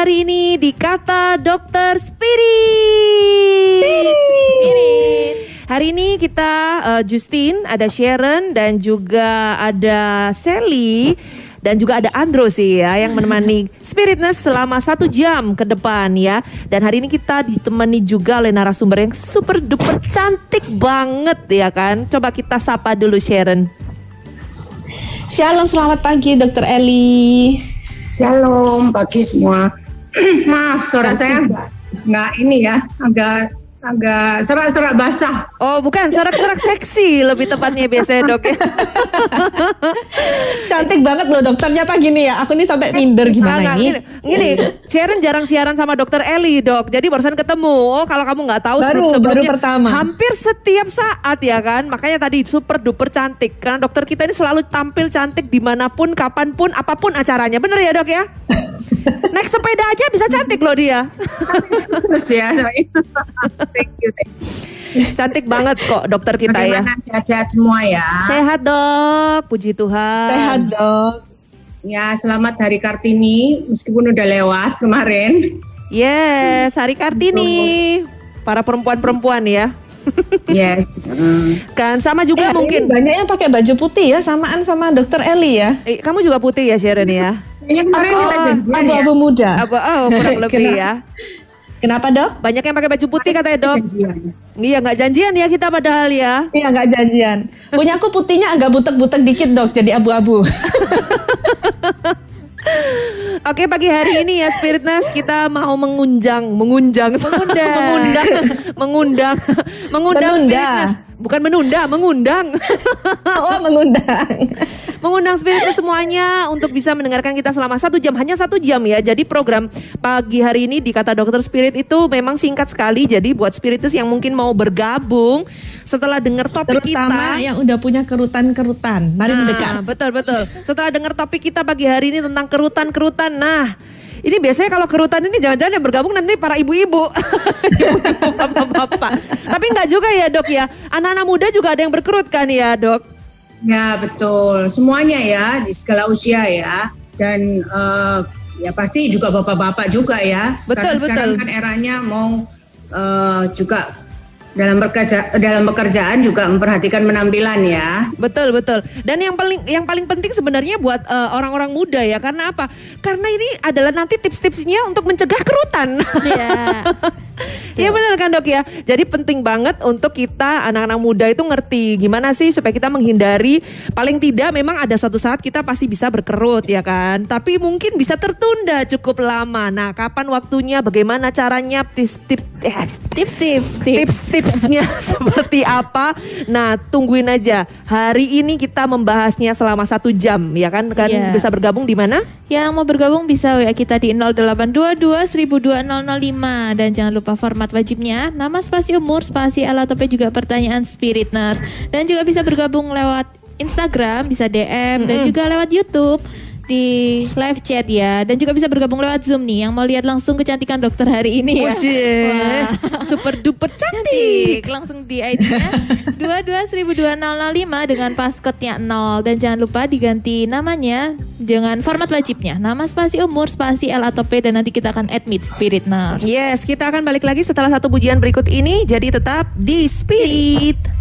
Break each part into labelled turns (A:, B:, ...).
A: hari ini di Kata Dokter Spirit.
B: Spirit.
A: Hari ini kita uh, Justin, ada Sharon dan juga ada Sally dan juga ada Andro sih ya yang menemani Spiritness selama satu jam ke depan ya. Dan hari ini kita ditemani juga oleh narasumber yang super duper cantik banget ya kan. Coba kita sapa dulu Sharon.
B: Shalom, selamat pagi Dokter Eli.
C: Shalom pagi semua. Maaf suara saya nggak ini ya agak agak serak-serak basah.
A: Oh bukan, serak-serak seksi lebih tepatnya biasanya dok ya.
B: Cantik banget loh dokternya pagi nih ya. Aku nih sampai minder gimana
A: Nggak,
B: ini.
A: Gini, gini, Sharon jarang siaran sama dokter Eli dok. Jadi barusan ketemu. Oh kalau kamu nggak tahu
B: Baru-
A: sebelum-sebelumnya
B: baru pertama.
A: hampir setiap saat ya kan. Makanya tadi super duper cantik. Karena dokter kita ini selalu tampil cantik di mana pun, kapan pun, apa pun acaranya. Bener ya dok ya? Naik sepeda aja bisa cantik loh dia.
C: Terus ya. thank you. Thank you.
A: Cantik banget kok dokter kita ya.
C: Bagaimana sehat-sehat semua ya?
A: Sehat dok, puji Tuhan.
B: Sehat dok.
C: Ya selamat Hari Kartini meskipun udah lewat kemarin.
A: Yes, Hari Kartini. Para perempuan-perempuan ya.
C: Yes. Hmm.
A: Kan sama juga
B: Eh,
A: mungkin.
B: banyak yang pakai baju putih ya, samaan sama Dokter Eli ya.
A: Eh, kamu juga putih ya Sharon ya?
C: Kayaknya kemarin kita janjian ya.
B: Abu-abu muda.
A: Apa oh kurang lebih
B: Kenapa?
A: ya.
B: Kenapa dok?
A: Banyak yang pakai baju putih katanya dok.
C: Janjian.
A: Iya nggak janjian ya kita padahal ya.
B: Iya nggak janjian. Punya aku putihnya agak butek-butek dikit dok, jadi abu-abu.
A: Oke pagi hari ini ya Spiritness kita mau mengunjang, mengunjang, mengundang, mengundang, mengundang, mengundang. Spiritness. Bukan menunda, mengundang.
B: oh mengundang.
A: mengundang Spiritness semuanya untuk bisa mendengarkan kita selama satu jam, hanya satu jam ya. Jadi program pagi hari ini di kata dokter Spirit itu memang singkat sekali. Jadi buat Spiritus yang mungkin mau bergabung setelah dengar topik
B: Terutama
A: kita.
B: yang udah punya kerutan-kerutan. Mari
A: Nah,
B: mendekat.
A: betul betul. Setelah dengar topik kita pagi hari ini tentang kerutan-kerutan. Nah, ini biasanya kalau kerutan ini jangan-jangan yang bergabung nanti para ibu-ibu, Ibu-ibu, bapak-bapak. Tapi nggak juga ya dok ya. Anak-anak muda juga ada yang berkerut kan ya dok.
C: Ya betul. Semuanya ya di segala usia ya. Dan eh, ya pasti juga bapak-bapak juga ya.
A: Betul,
C: Karena sekarang
A: betul.
C: kan eranya mau eh, juga dalam bekerja dalam pekerjaan juga memperhatikan penampilan ya.
A: Betul betul. Dan yang paling yang paling penting sebenarnya buat eh, orang-orang muda ya. Karena apa? Karena ini adalah nanti tips-tipsnya untuk mencegah kerutan.
B: Iya.
A: Iya benar kan dok ya. Jadi penting banget untuk kita anak-anak muda itu ngerti gimana sih supaya kita menghindari paling tidak memang ada suatu saat kita pasti bisa berkerut ya kan. Tapi mungkin bisa tertunda cukup lama. Nah kapan waktunya? Bagaimana caranya? Tips-tips eh,
B: Tips-tips.
A: Tips-tipsnya seperti apa? Nah tungguin aja. Hari ini kita membahasnya selama satu jam ya kan. Kan
D: Iya.
A: bisa bergabung di mana?
D: Yang mau bergabung bisa WA kita di 0822 1002 005 dan jangan lupa format wajibnya nama spasi umur spasi alat topik juga pertanyaan spirit nurse dan juga bisa bergabung lewat Instagram bisa DM dan juga lewat YouTube di live chat ya dan juga bisa bergabung lewat Zoom nih yang mau lihat langsung kecantikan dokter hari ini ya. Wah.
A: Super duper cantik.
D: Langsung di ID-nya 22.2005 dengan passcode-nya 0 dan jangan lupa diganti namanya dengan format wajibnya. Nama spasi umur, spasi L atau P dan nanti kita akan admit Spirit Nurse.
A: Yes, kita akan balik lagi setelah satu pujian berikut ini. Jadi tetap di Spirit.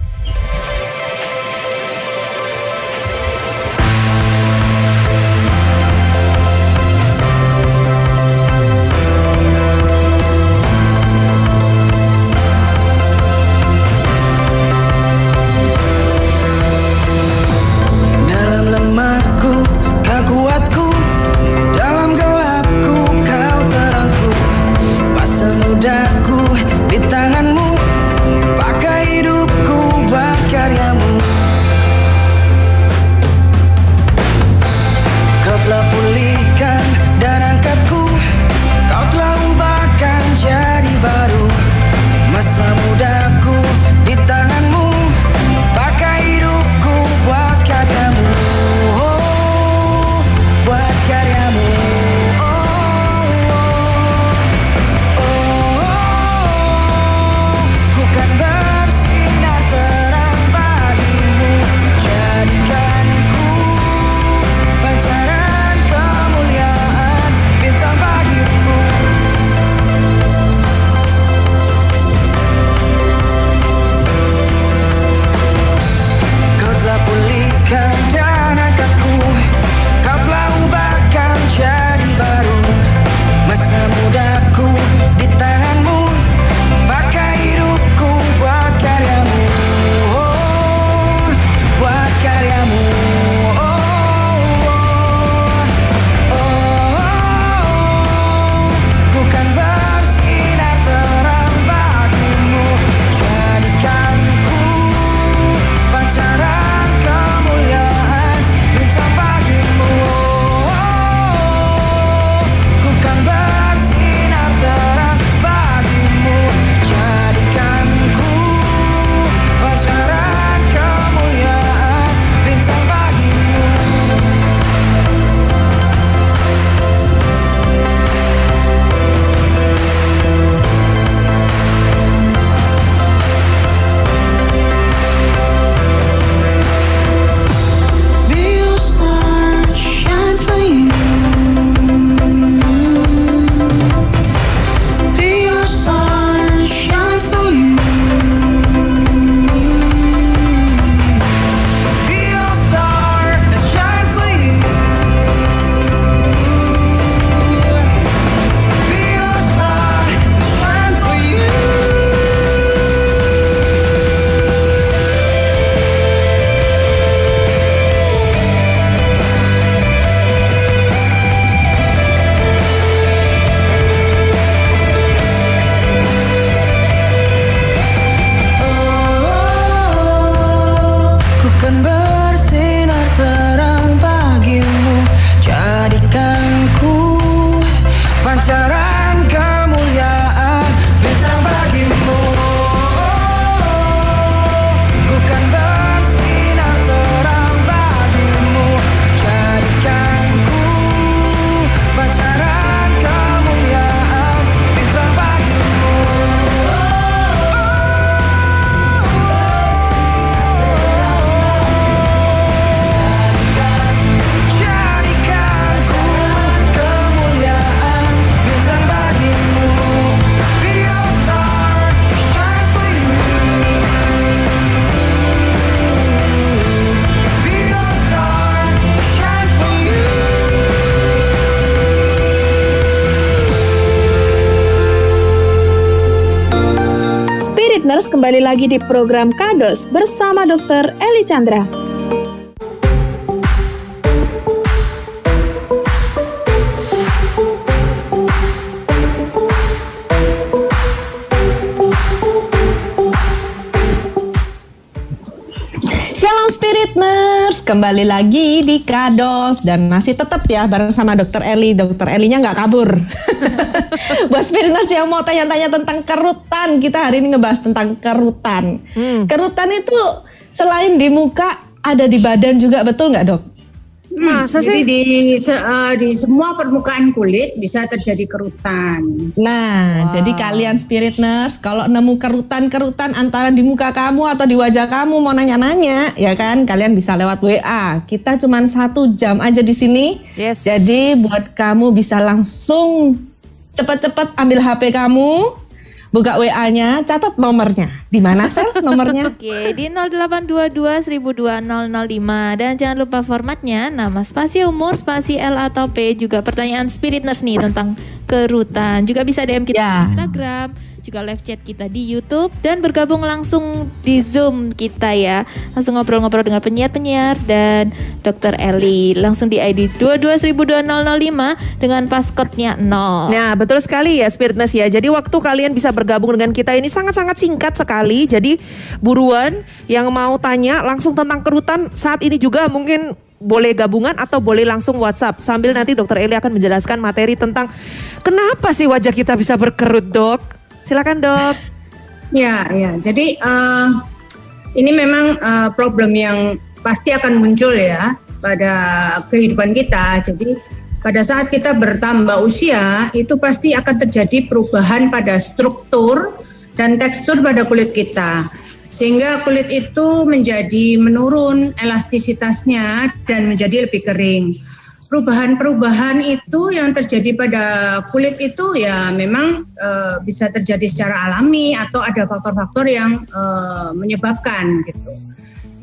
E: Lagi di program Kados bersama Dr. Eli Chandra.
B: Kembali lagi di Kados dan masih tetap ya bareng sama Dokter Eli. Dokter Elinya nggak kabur. Buat Spiritners yang mau tanya-tanya tentang kerutan, kita hari ini ngebahas tentang kerutan.
A: Hmm.
B: Kerutan itu selain di muka ada di badan juga betul nggak dok?
A: Masa
C: Jadi
A: sih?
C: di se- eh, di semua permukaan kulit bisa terjadi kerutan.
B: Nah,
A: Wow.
B: jadi kalian spirit nurse kalau nemu kerutan-kerutan antara di muka kamu atau di wajah kamu mau nanya-nanya, ya kan? Kalian bisa lewat WA. Kita cuma satu jam aja di sini.
A: Yes.
B: Jadi buat kamu bisa langsung cepet-cepet ambil HP kamu, buka WA-nya, catat nomornya. Di mana sel nomornya?
D: Oke, di 0822 1002 005 dan jangan lupa formatnya nama spasi umur, spasi L atau P juga pertanyaan spiritness nih tentang kerutan. Juga bisa DM kita
B: Ya.
D: di Instagram, juga live chat kita di YouTube dan bergabung langsung di Zoom kita ya. Langsung ngobrol-ngobrol dengan penyiar-penyiar dan Dr. Eli langsung di ID 22002 dengan paskotnya 0.
A: Nah, betul sekali ya Spiritness ya. Jadi waktu kalian bisa bergabung dengan kita ini sangat-sangat singkat sekali. Jadi buruan yang mau tanya langsung tentang kerutan saat ini juga mungkin boleh gabungan atau boleh langsung WhatsApp sambil nanti Dokter Eli akan menjelaskan materi tentang kenapa sih wajah kita bisa berkerut, Dok. Silakan, Dok.
C: Ya, ya. Jadi eh, ini memang eh, problem yang pasti akan muncul ya pada kehidupan kita. Jadi pada saat kita bertambah usia itu pasti akan terjadi perubahan pada struktur dan tekstur pada kulit kita. Sehingga kulit itu menjadi menurun elastisitasnya dan menjadi lebih kering perubahan-perubahan itu yang terjadi pada kulit itu ya memang eh, bisa terjadi secara alami atau ada faktor-faktor yang eh, menyebabkan gitu.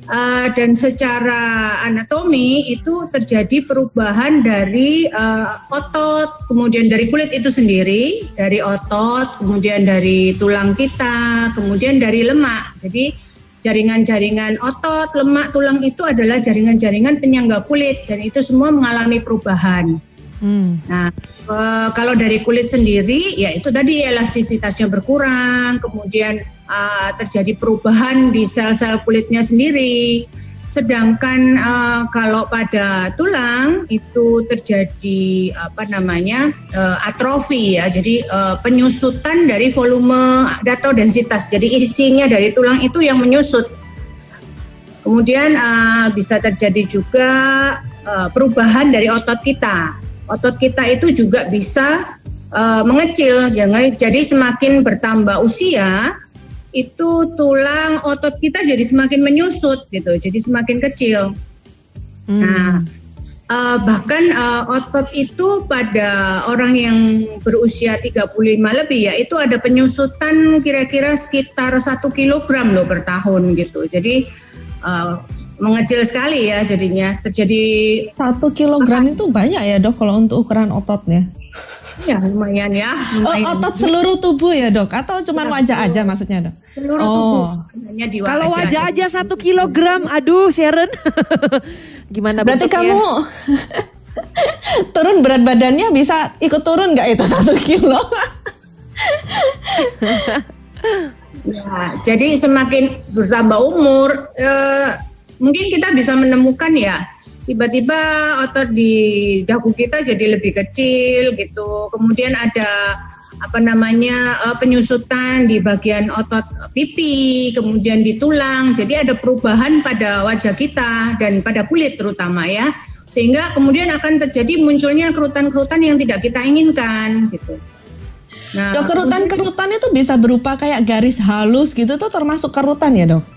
C: Eh, dan secara anatomi itu terjadi perubahan dari eh, otot, kemudian dari kulit itu sendiri, dari otot, kemudian dari tulang kita, kemudian dari lemak. Jadi jaringan-jaringan otot, lemak, tulang itu adalah jaringan-jaringan penyangga kulit dan itu semua mengalami perubahan.
A: Hmm.
C: Nah, eh, kalau dari kulit sendiri, ya itu tadi elastisitasnya berkurang, kemudian eh, terjadi perubahan di sel-sel kulitnya sendiri. Sedangkan eh, kalau pada tulang itu terjadi apa namanya eh, atrofi ya, jadi eh, penyusutan dari volume atau densitas. Jadi isinya dari tulang itu yang menyusut. Kemudian eh, bisa terjadi juga eh, perubahan dari otot kita. Otot kita itu juga bisa eh, mengecil, jadi semakin bertambah usia itu tulang otot kita jadi semakin menyusut gitu, jadi semakin kecil.
A: Hmm.
C: Nah, eh, bahkan eh, otot itu pada orang yang berusia 35 lebih ya itu ada penyusutan kira-kira sekitar satu kilogram loh per tahun gitu. Jadi eh, mengecil sekali ya jadinya terjadi
B: Satu kilogram itu banyak ya dok kalau untuk ukuran ototnya.
C: Ya lumayan ya.
B: Oh,
C: lumayan.
B: otot seluruh tubuh ya dok? Atau cuma wajah aja maksudnya dok?
C: seluruh
B: Oh.
C: tubuh hanya di
A: Kalau wajah aja satu kilogram, aduh Sharon. Gimana
B: Berarti
A: bentuknya?
B: kamu turun berat badannya bisa ikut turun nggak itu satu kilo?
C: Ya, jadi semakin bertambah umur, eh, mungkin kita bisa menemukan ya, tiba-tiba otot di dagu kita jadi lebih kecil gitu. Kemudian ada apa namanya eh, penyusutan di bagian otot pipi, kemudian di tulang. Jadi ada perubahan pada wajah kita dan pada kulit terutama ya. Sehingga kemudian akan terjadi munculnya kerutan-kerutan yang tidak kita inginkan gitu. Nah,
B: Dok kerutan-kerutan itu bisa berupa kayak garis halus gitu tuh termasuk kerutan ya dok?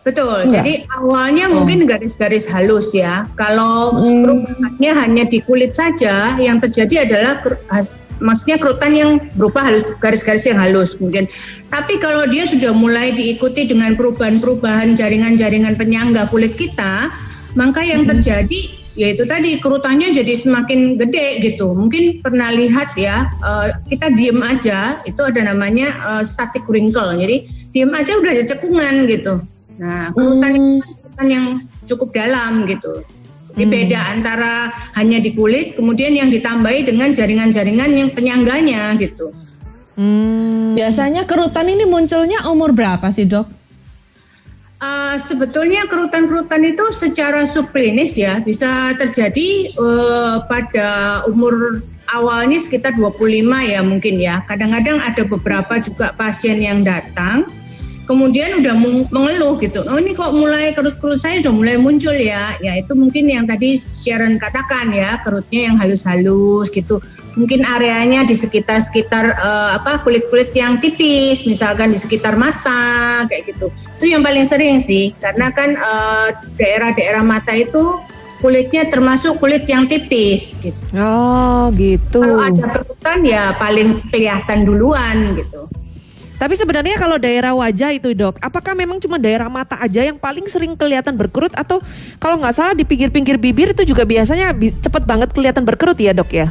C: Betul.
B: Enggak?
C: Jadi awalnya mungkin garis-garis halus ya. Kalau
B: Hmm.
C: perubahannya hanya di kulit saja, yang terjadi adalah maksudnya kerutan yang berupa halus garis-garis yang halus kemudian. Tapi kalau dia sudah mulai diikuti dengan perubahan-perubahan jaringan-jaringan penyangga kulit kita, maka yang terjadi yaitu tadi kerutannya jadi semakin gede gitu. Mungkin pernah lihat ya, eh, kita diem aja itu ada namanya eh, static wrinkle. Jadi diem aja udah ada cekungan gitu. Nah, kerutan
B: Hmm.
C: kerutan yang cukup dalam gitu. Jadi
A: Hmm.
C: beda antara hanya di kulit, kemudian yang ditambahi dengan jaringan-jaringan yang penyangganya gitu.
A: Hmm.
B: Biasanya kerutan ini munculnya umur berapa sih dok?
C: Uh, sebetulnya kerutan-kerutan itu secara subklinis ya bisa terjadi uh, pada umur awalnya sekitar 25 ya mungkin ya. Kadang-kadang ada beberapa juga pasien yang datang kemudian udah meng- mengeluh gitu. Oh ini kok mulai kerut-kerut saya udah mulai muncul ya. Ya itu mungkin yang tadi Sharon katakan ya, kerutnya yang halus-halus gitu. Mungkin areanya di sekitar-sekitar eh, apa kulit-kulit yang tipis, misalkan di sekitar mata kayak gitu. Itu yang paling sering sih, karena kan eh, daerah-daerah mata itu kulitnya termasuk kulit yang tipis gitu.
A: Oh gitu.
C: Kalau ada kerutan ya paling kelihatan duluan gitu.
A: Tapi sebenarnya kalau daerah wajah itu dok, apakah memang cuma daerah mata aja yang paling sering kelihatan berkerut atau kalau nggak salah di pinggir-pinggir bibir itu juga biasanya bi- cepet banget kelihatan berkerut ya dok ya?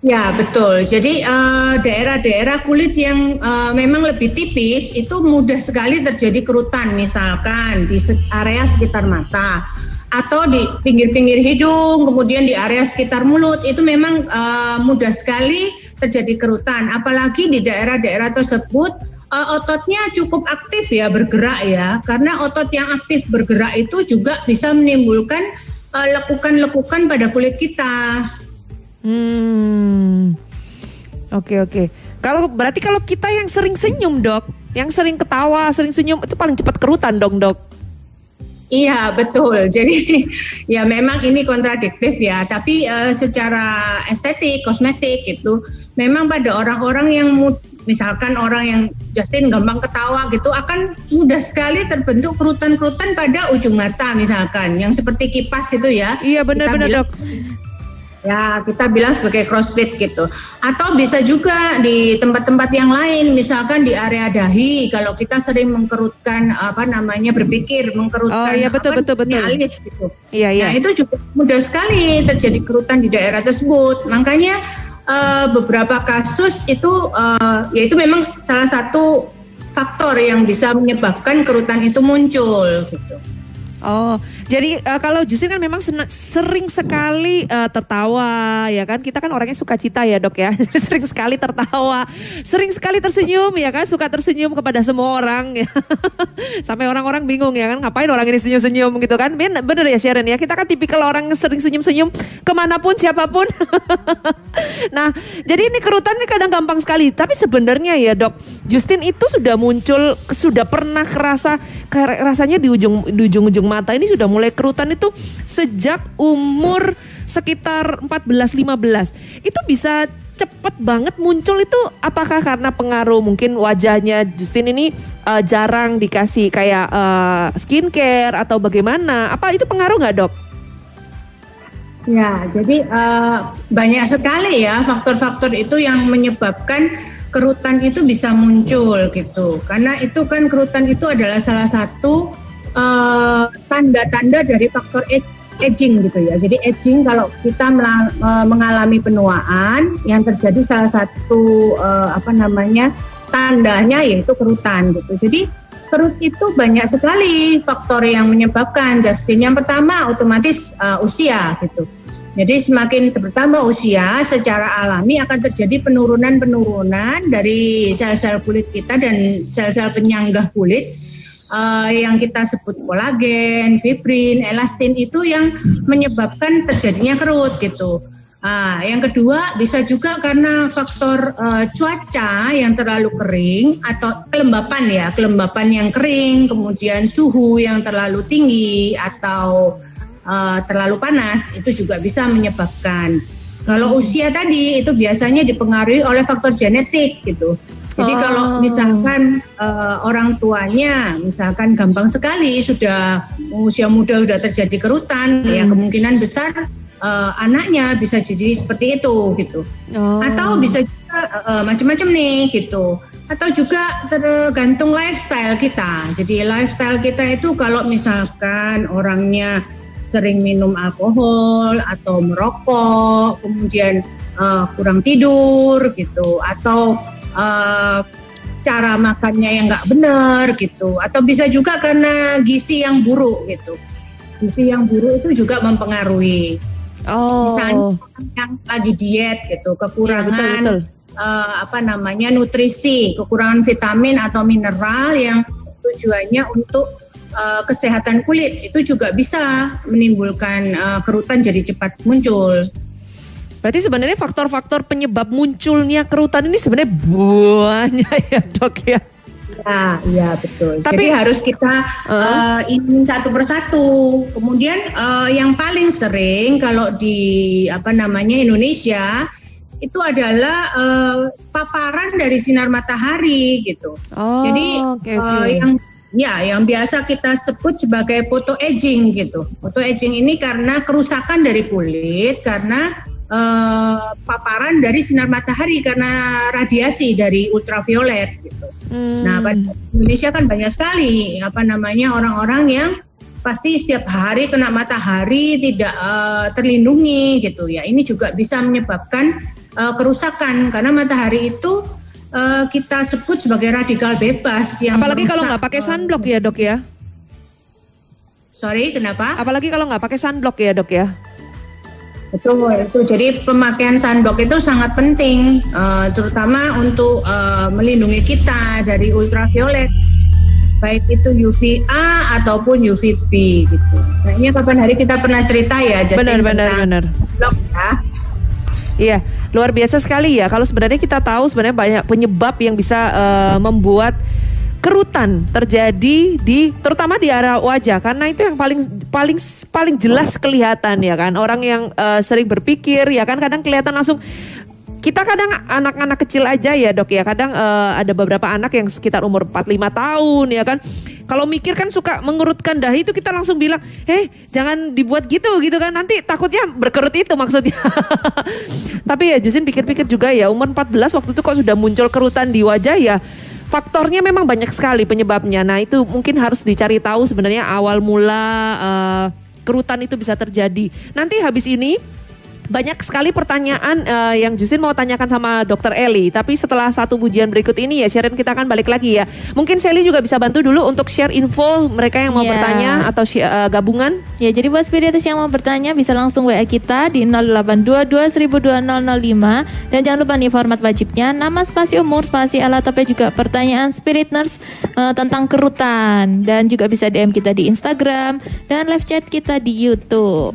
C: Ya betul. Jadi eh, daerah-daerah kulit yang eh, memang lebih tipis itu mudah sekali terjadi kerutan, misalkan di area sekitar mata atau di pinggir-pinggir hidung, kemudian di area sekitar mulut itu memang eh, mudah sekali terjadi kerutan. Apalagi di daerah-daerah tersebut eh, ototnya cukup aktif ya bergerak ya, karena otot yang aktif bergerak itu juga bisa menimbulkan eh, lekukan-lekukan pada kulit kita.
A: Hmm. Oke oke. Kalau berarti kalau kita yang sering senyum dok, yang sering ketawa, sering senyum itu paling cepat kerutan dong dok.
C: Iya betul. Jadi ya memang ini kontradiktif ya. Tapi eh, secara estetik, kosmetik itu memang pada orang-orang yang misalkan orang yang Justin gampang ketawa gitu akan mudah sekali terbentuk kerutan-kerutan pada ujung mata misalkan yang seperti kipas itu ya.
A: Iya benar-benar dok.
C: Ya, kita bilang sebagai crossfit gitu. Atau bisa juga di tempat-tempat yang lain, misalkan di area dahi, kalau kita sering mengkerutkan apa namanya berpikir, mengkerutkan
A: Oh, iya, betul,
C: apa
A: betul, betul.
C: alis gitu.
A: Iya iya.
C: Nah, itu juga mudah sekali terjadi kerutan di daerah tersebut. Makanya eh, beberapa kasus itu eh, yaitu memang salah satu faktor yang bisa menyebabkan kerutan itu muncul gitu.
A: Oh, jadi eh, kalau Justin kan memang sena- sering sekali eh, tertawa, ya kan? Kita kan orangnya suka cita ya dok ya, sering sekali tertawa, sering sekali tersenyum ya kan? Suka tersenyum kepada semua orang ya. Sampai orang-orang bingung ya kan, ngapain orang ini senyum-senyum gitu kan? Ben- Bener ya Sharon ya, kita kan tipikal orang sering senyum-senyum ke mana pun siapa pun. nah, jadi ini kerutan ini kadang gampang sekali, tapi sebenarnya ya dok, Justin itu sudah muncul, sudah pernah kerasa rasanya di ujung di ujung-ujung mata ini sudah mulai kerutan itu sejak umur sekitar 14-15. Itu bisa cepet banget muncul itu apakah karena pengaruh mungkin wajahnya Justin ini eh, jarang dikasih kayak eh, skincare atau bagaimana? Apa itu pengaruh nggak dok?
C: Ya, jadi eh, banyak sekali ya faktor-faktor itu yang menyebabkan kerutan itu bisa muncul gitu. Karena itu kan kerutan itu adalah salah satu eh, tanda-tanda dari faktor ag- aging gitu ya. Jadi aging kalau kita eh, mengalami penuaan yang terjadi salah satu eh, apa namanya tandanya yaitu kerutan gitu. Jadi kerut itu banyak sekali faktor yang menyebabkan Justin. Yang pertama otomatis uh, usia gitu. Jadi semakin bertambah usia secara alami akan terjadi penurunan-penurunan dari sel-sel kulit kita dan sel-sel penyanggah kulit uh, yang kita sebut kolagen, fibrin, elastin itu yang menyebabkan terjadinya kerut gitu. Ah, yang kedua bisa juga karena faktor eh, cuaca yang terlalu kering atau kelembapan ya, kelembapan yang kering, kemudian suhu yang terlalu tinggi atau eh, terlalu panas itu juga bisa menyebabkan. Kalau usia tadi itu biasanya dipengaruhi oleh faktor genetik gitu. Jadi
A: Oh.
C: kalau misalkan eh, orang tuanya misalkan gampang sekali sudah usia muda sudah terjadi kerutan, ya kemungkinan besar eh, anaknya bisa jadi seperti itu gitu.
A: Oh.
C: Atau bisa juga eh, macam-macam nih gitu. Atau juga tergantung lifestyle kita. Jadi lifestyle kita itu kalau misalkan orangnya sering minum alkohol atau merokok, kemudian eh, kurang tidur gitu, atau eh, cara makannya yang nggak benar gitu, atau bisa juga karena gizi yang buruk gitu. Gizi yang buruk itu juga mempengaruhi.
A: Oh.
C: Misalnya yang lagi diet gitu,
A: Iya,
C: kekurangan
A: betul betul.
C: eh, apa namanya nutrisi, kekurangan vitamin atau mineral yang tujuannya untuk eh, kesehatan kulit itu juga bisa menimbulkan eh, kerutan jadi cepat muncul.
A: Berarti sebenarnya faktor-faktor penyebab munculnya kerutan ini sebenarnya banyak ya dok ya.
C: Ya, iya betul.
A: Tapi-
C: Jadi harus kita
A: Uh.
C: eh, ini satu persatu. Kemudian eh, yang paling sering kalau di apa namanya Indonesia itu adalah eh, paparan dari sinar matahari gitu.
A: Oh,
C: Jadi
A: oke
C: eh,
A: oke.
C: yang ya yang biasa kita sebut sebagai photo aging gitu. Photo aging ini karena kerusakan dari kulit karena eh, paparan dari sinar matahari karena radiasi dari ultraviolet gitu.
A: Hmm.
C: Nah, pada Indonesia kan banyak sekali apa namanya orang-orang yang pasti setiap hari kena matahari tidak eh, terlindungi gitu ya. Ini juga bisa menyebabkan eh, kerusakan karena matahari itu eh, kita sebut sebagai radikal bebas yang
A: Apalagi kalau
C: merusak,
A: nggak pakai sunblock ya dok ya.
C: Sorry, kenapa?
A: Apalagi kalau nggak pakai sunblock ya dok ya.
C: Betul itu. Jadi pemakaian sunblock itu sangat penting, eh, terutama untuk eh, melindungi kita dari ultraviolet, baik itu UVA ataupun UVB gitu. Kayaknya kapan hari kita pernah cerita ya, Jatin,
A: Benar benar benar.
C: sunblock ya.
A: Iya, luar biasa sekali ya. Kalau sebenarnya kita tahu sebenarnya banyak penyebab yang bisa eh, membuat kerutan terjadi di terutama di area wajah karena itu yang paling paling paling jelas kelihatan ya kan. Orang yang eh, sering berpikir ya kan? Kadang kelihatan langsung kita kadang anak-anak kecil aja ya dok ya. Kadang eh, ada beberapa anak yang sekitar umur 4-5 tahun ya kan? Kalau mikir kan suka mengerutkan dahi itu kita langsung bilang heh jangan dibuat gitu gitu kan? Nanti takutnya berkerut itu maksudnya. Tapi ya Jusin pikir-pikir juga ya umur 14 waktu itu kok sudah muncul kerutan di wajah ya faktornya memang banyak sekali penyebabnya. Nah itu mungkin harus dicari tahu sebenarnya awal mula eh, kerutan itu bisa terjadi. Nanti habis ini banyak sekali pertanyaan eh, yang Justin mau tanyakan sama Dokter Eli. Tapi setelah satu pujian berikut ini ya Sharon kita akan balik lagi ya. Mungkin Sally juga bisa bantu dulu untuk share info mereka yang mau
F: Iya.
A: bertanya atau eh, gabungan.
F: Ya, jadi buat spiritus yang mau bertanya bisa langsung WA kita di 0822 102005 dan jangan lupa nih format wajibnya nama spasi umur spasi alat tapi juga pertanyaan spirit nurse eh, tentang kerutan dan juga bisa DM kita di Instagram dan live chat kita di YouTube.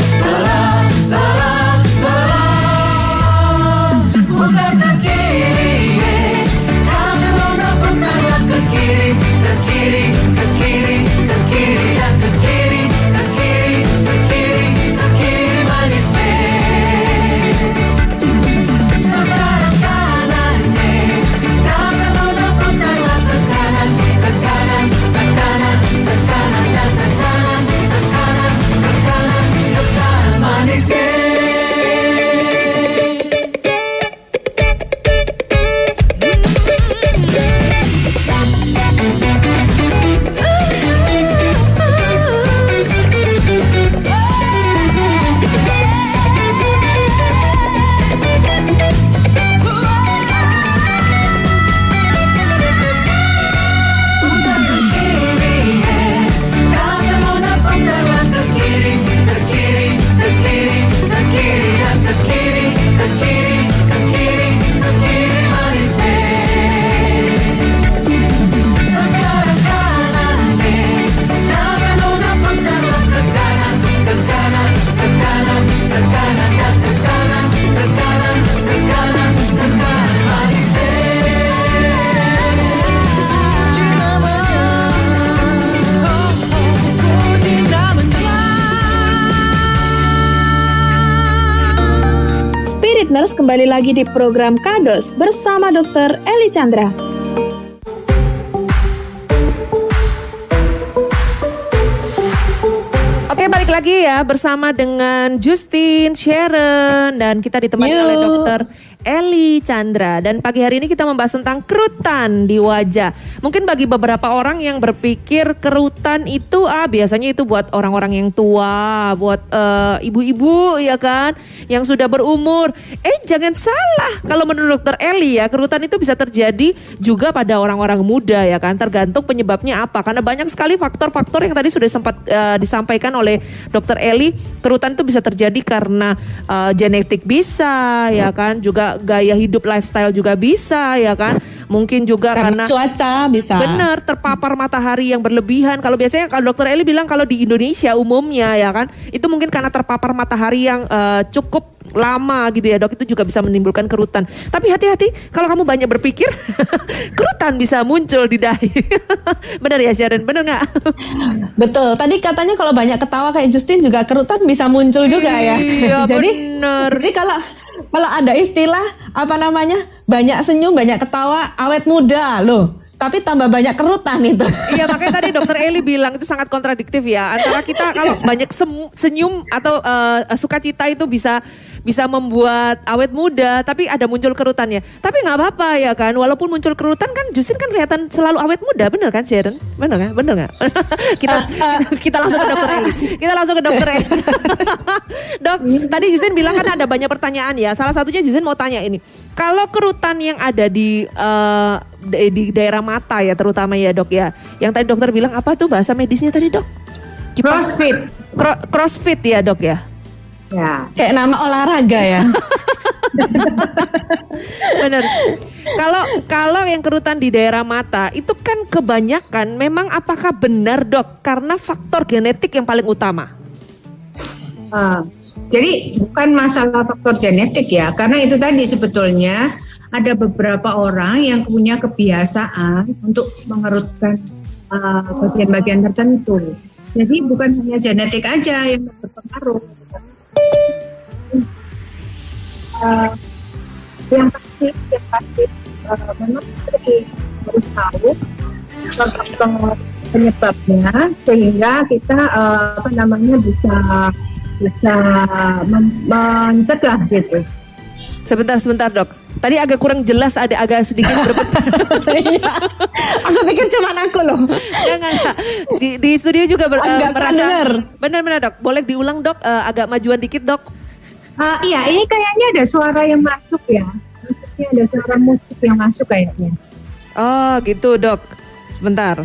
E: kembali lagi di program Kados bersama Dr. Eli Chandra.
A: Oke balik lagi ya bersama dengan Justin, Sharon dan kita ditemani
B: Yuk.
A: oleh Dokter Eli Chandra. Dan pagi hari ini kita membahas tentang kerutan di wajah. Mungkin bagi beberapa orang yang berpikir kerutan itu ah biasanya itu buat orang-orang yang tua, buat eh, ibu-ibu ya kan? Yang sudah berumur. Eh jangan salah kalau menurut Dokter Eli ya kerutan itu bisa terjadi juga pada orang-orang muda ya kan? Tergantung penyebabnya apa. Karena banyak sekali faktor-faktor yang tadi sudah sempat eh, disampaikan oleh Dokter Eli kerutan itu bisa terjadi karena eh, genetik bisa ya kan? Juga gaya hidup lifestyle juga bisa ya kan mungkin juga
B: Karena,
A: karena,
B: cuaca bisa.
A: Benar, terpapar matahari yang berlebihan. Kalau biasanya kalau dokter Eli bilang kalau di Indonesia umumnya ya kan, itu mungkin karena terpapar matahari yang eh, cukup lama gitu ya dok, itu juga bisa menimbulkan kerutan. Tapi hati-hati kalau kamu banyak berpikir, kerutan bisa muncul di dahi. benar ya Sharon, benar nggak?
B: Betul. Tadi katanya kalau banyak ketawa kayak Justin juga kerutan bisa muncul juga ya.
A: Iya,
B: jadi,
A: bener.
B: Jadi kalau kalau ada istilah apa namanya banyak senyum banyak ketawa awet muda loh. Tapi tambah banyak kerutan itu.
A: Iya makanya tadi dokter Eli bilang itu sangat kontradiktif ya antara kita kalau banyak senyum atau eh, sukacita itu bisa bisa membuat awet muda tapi ada muncul kerutannya. Tapi nggak apa-apa ya kan? Walaupun muncul kerutan kan Justin kan kelihatan selalu awet muda. Bener kan Sharon? Bener nggak bener nggak? Kita, kita kita langsung ke dokter Eli kita langsung ke dokter Eli dok tadi Justin bilang kan ada banyak pertanyaan ya. Salah satunya Justin mau tanya ini. Kalau kerutan yang ada di eh, di di daerah mata ya terutama ya dok ya. Yang tadi dokter bilang apa tuh bahasa medisnya tadi dok? Kipas-
C: Crossfit.
A: Cro- crossfit ya dok ya
C: Ya.
B: Kayak nama olahraga ya.
A: Bener. Kalau kalau yang kerutan di daerah mata itu kan kebanyakan memang apakah benar dok karena faktor genetik yang paling utama?
C: Ah, jadi bukan masalah faktor genetik ya, karena itu tadi sebetulnya ada beberapa orang yang punya kebiasaan untuk mengerutkan ah, bagian-bagian tertentu. Jadi bukan hanya genetik aja yang berpengaruh. Ah, yang pasti, yang pasti ah, memang harus tahu penyebabnya sehingga kita eh, apa namanya bisa bisa men- mencegah gitu.
A: Sebentar sebentar dok. Tadi agak kurang jelas ada agak sedikit berbentar.
B: Iya. aku pikir cuma aku loh.
A: Jangan. Di, di studio juga ber, eh,
B: Agak
A: merasa
B: denger.
A: benar-benar dok. Boleh diulang dok eh, agak majuan dikit dok.
C: Ah, iya, ini kayaknya ada suara yang masuk ya. Maksudnya ada suara musik yang masuk kayaknya.
A: Oh gitu dok. Sebentar.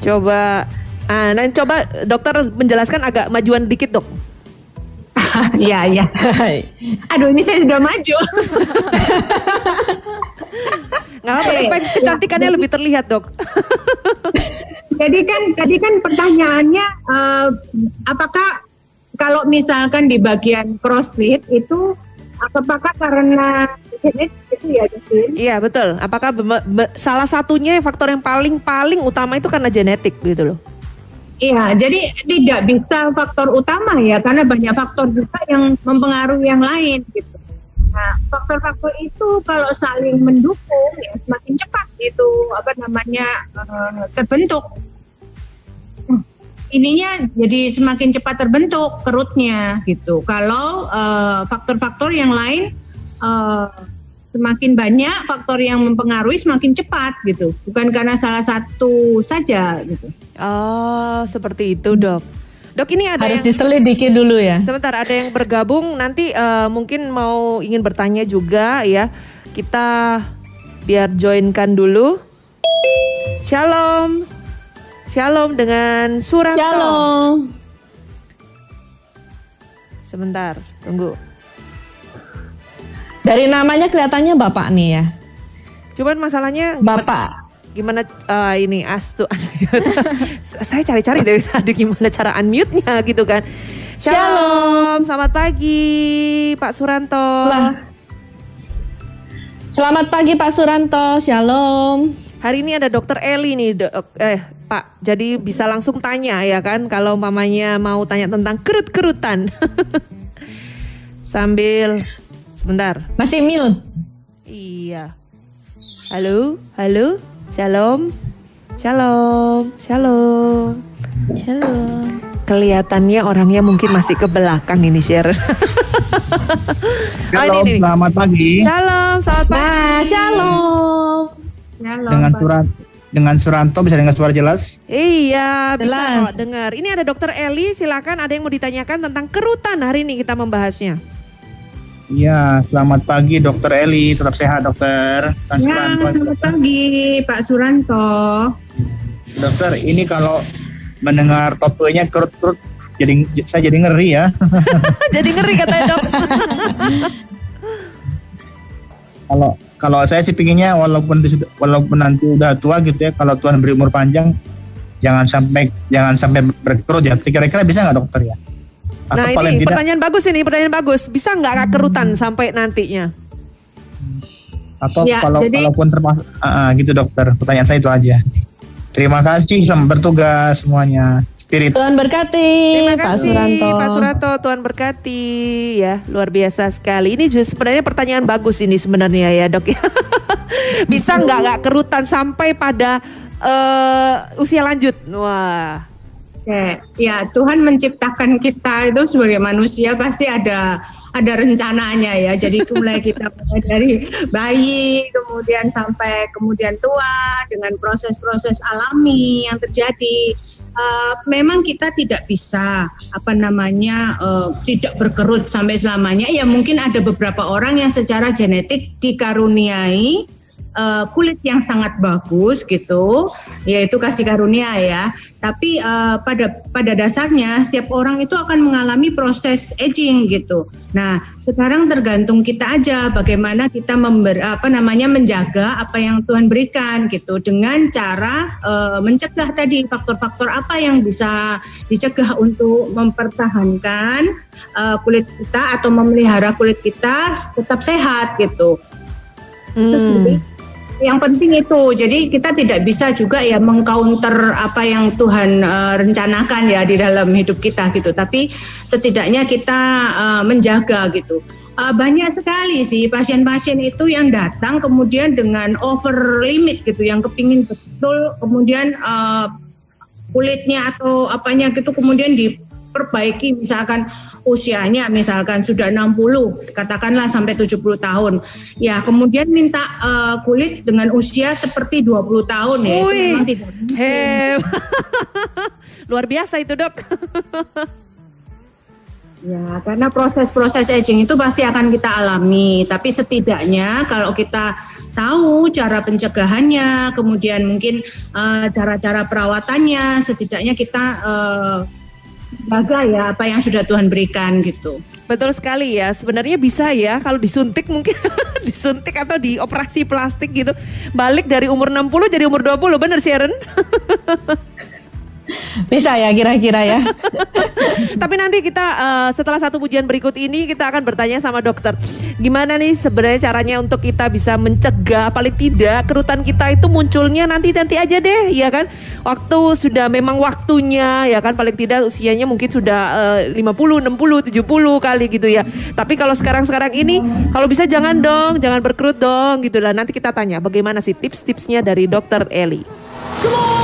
A: Coba. Ah, nah coba dokter menjelaskan agak majuan dikit dok.
C: Iya, iya. Aduh, ini saya sudah maju.
A: Nggak apa-apa supaya kecantikannya lebih terlihat dok.
C: Jadi kan tadi kan pertanyaannya eh, apakah kalau misalkan di bagian crossfit itu apakah karena genetik itu ya Justin?
A: Iya betul. Apakah be- be- salah satunya faktor yang paling paling utama itu karena genetik gitu loh?
C: Iya, jadi tidak bisa faktor utama ya, karena banyak faktor juga yang mempengaruhi yang lain gitu. Nah, faktor-faktor itu kalau saling mendukung ya semakin cepat itu apa namanya eh, terbentuk. Ininya jadi semakin cepat terbentuk kerutnya gitu. Kalau eh, faktor-faktor yang lain eh, semakin banyak faktor yang mempengaruhi semakin cepat gitu. Bukan karena salah satu saja gitu.
A: Oh seperti itu dok. Dok ini ada
B: Harus
A: yang
B: diselidiki dulu ya.
A: sebentar ada yang bergabung nanti eh, mungkin mau ingin bertanya juga ya. Kita biar joinkan dulu. Shalom. Shalom dengan Suranto.
B: Shalom.
A: Sebentar, tunggu.
B: Dari namanya kelihatannya Bapak nih ya.
A: Cuman masalahnya gimana,
B: Bapak.
A: gimana eh, ini astu saya cari-cari dari tadi gimana cara unmute-nya gitu kan. Shalom, selamat pagi Pak Suranto.
B: Lah. Selamat pagi Pak Suranto. Shalom.
A: Hari ini ada Dokter Eli nih, dok. eh Pak. Jadi bisa langsung tanya ya kan, kalau mamanya mau tanya tentang kerut-kerutan. sambil sebentar.
B: Masih mute.
A: Iya. Halo, halo, shalom, shalom, shalom.
D: Shalom.
A: Kelihatannya orangnya mungkin masih ke belakang ini share. oh, ini, ini,
G: selamat pagi.
A: Shalom, selamat pagi.
B: shalom.
C: Halo,
G: Dengan surat dengan Suranto bisa dengar suara jelas?
A: Iya, bisa
B: Jelas.
A: kok dengar. Ini ada Dokter Eli, silakan ada yang mau ditanyakan tentang kerutan hari ini kita membahasnya.
G: Iya, selamat pagi Dokter Eli, tetap sehat Dokter. Kan
C: Ya,
G: Suranto.
C: selamat pagi Pak Suranto.
G: Dokter, ini kalau mendengar topiknya kerut-kerut jadi saya jadi ngeri ya.
A: Jadi ngeri katanya dok.
G: kalau kalau saya sih pinginnya walaupun walaupun nanti udah tua gitu ya, kalau Tuhan beri umur panjang jangan sampai jangan sampai berkerut ya. Kira-kira bisa nggak dokter ya? Atau
A: Nah ini
G: tidak
A: pertanyaan bagus ini, pertanyaan bagus. Bisa nggak Kak, kerutan sampai nantinya?
G: atau
C: Ya,
G: kalau
C: jadi-
G: kalaupun termasuk ah, gitu dokter. Pertanyaan saya itu aja. Terima kasih selamat bertugas semuanya. Spirit
B: Tuhan berkati
A: Terima
B: Pak
A: kasih
B: Suranto.
A: Pak Suranto, Tuhan berkati ya luar biasa sekali. Ini juga sebenarnya pertanyaan bagus ini sebenarnya ya dok ya. Bisa nggak nggak kerutan sampai pada eh, usia lanjut? Wah.
C: Oke, ya Tuhan menciptakan kita itu sebagai manusia pasti ada ada rencananya ya. Jadi mulai kita mulai dari bayi kemudian sampai kemudian tua dengan proses-proses alami yang terjadi. Eh, memang kita tidak bisa apa namanya eh, tidak berkerut sampai selamanya. Ya mungkin ada beberapa orang yang secara genetik dikaruniai eh, kulit yang sangat bagus gitu, yaitu kasih karunia ya. Tapi eh, pada pada dasarnya setiap orang itu akan mengalami proses aging gitu. Nah, sekarang tergantung kita aja bagaimana kita member, apa namanya menjaga apa yang Tuhan berikan gitu dengan cara eh, mencegah tadi faktor-faktor apa yang bisa dicegah untuk mempertahankan eh, kulit kita atau memelihara kulit kita tetap sehat gitu. Terus
A: Hmm.
C: jadi, yang penting itu. Jadi kita tidak bisa juga ya mengcounter apa yang Tuhan eh, rencanakan ya di dalam hidup kita gitu. Tapi setidaknya kita eh, menjaga gitu. Eh, banyak sekali sih pasien-pasien itu yang datang kemudian dengan over limit gitu yang kepingin betul kemudian eh, kulitnya atau apanya gitu kemudian diperbaiki. Misalkan usianya misalkan sudah 60 katakanlah sampai 70 tahun ya kemudian minta eh, kulit dengan usia seperti 20 tahun ya itu
A: Wih,
C: memang tidak mungkin.
A: Hebat. Luar biasa itu dok.
C: Ya, karena proses-proses aging itu pasti akan kita alami. Tapi setidaknya kalau kita tahu cara pencegahannya, kemudian mungkin eh, cara-cara perawatannya, setidaknya kita eh, jaga ya apa yang sudah Tuhan berikan gitu.
A: Betul sekali ya. Sebenarnya bisa ya kalau disuntik mungkin disuntik atau dioperasi plastik gitu. Balik dari umur 60 jadi umur 20. Bener Sharon?
B: Bisa ya kira-kira ya.
A: Tapi nanti kita eh, setelah satu pujian berikut ini kita akan bertanya sama dokter. Gimana nih sebenarnya caranya untuk kita bisa mencegah paling tidak kerutan kita itu munculnya nanti-nanti aja deh ya kan. Waktu sudah memang waktunya ya kan paling tidak usianya mungkin sudah eh, 50, 60, 70 kali gitu ya. Tapi kalau sekarang-sekarang ini kalau bisa jangan dong, jangan berkerut dong gitu lah. Nanti kita tanya bagaimana sih tips-tipsnya dari dokter Eli.
F: Boleh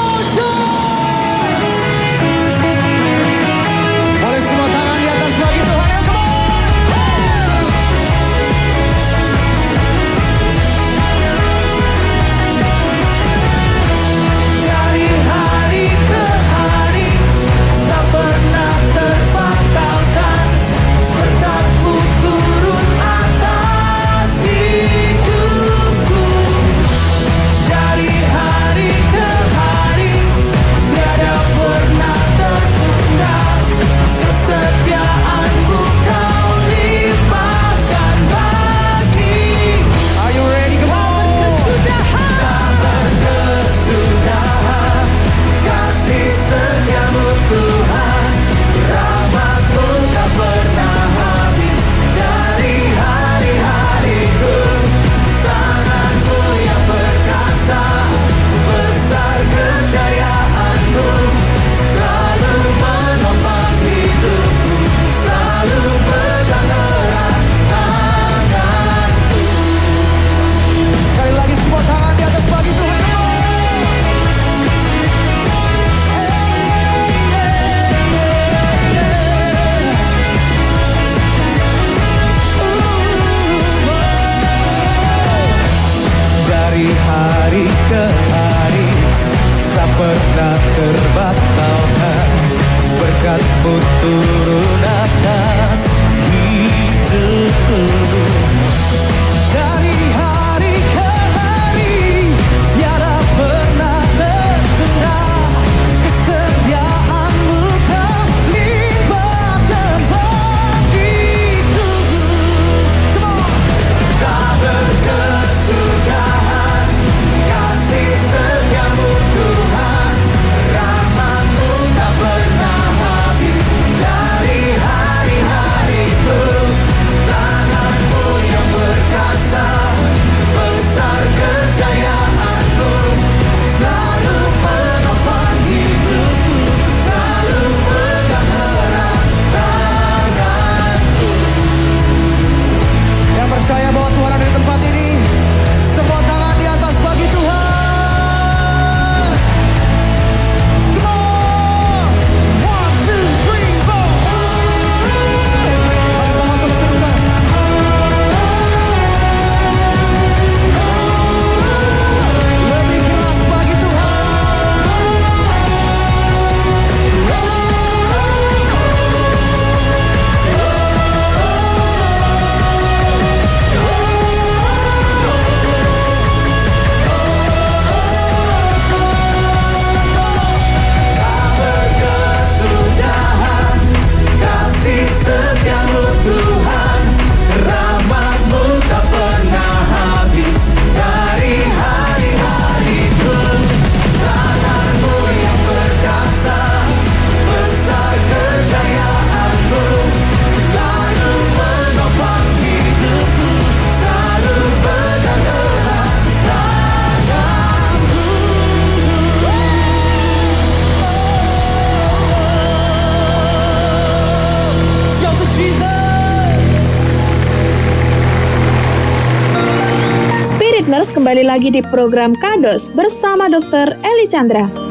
F: lagi
E: di program Kados bersama Dr. Eli Chandra.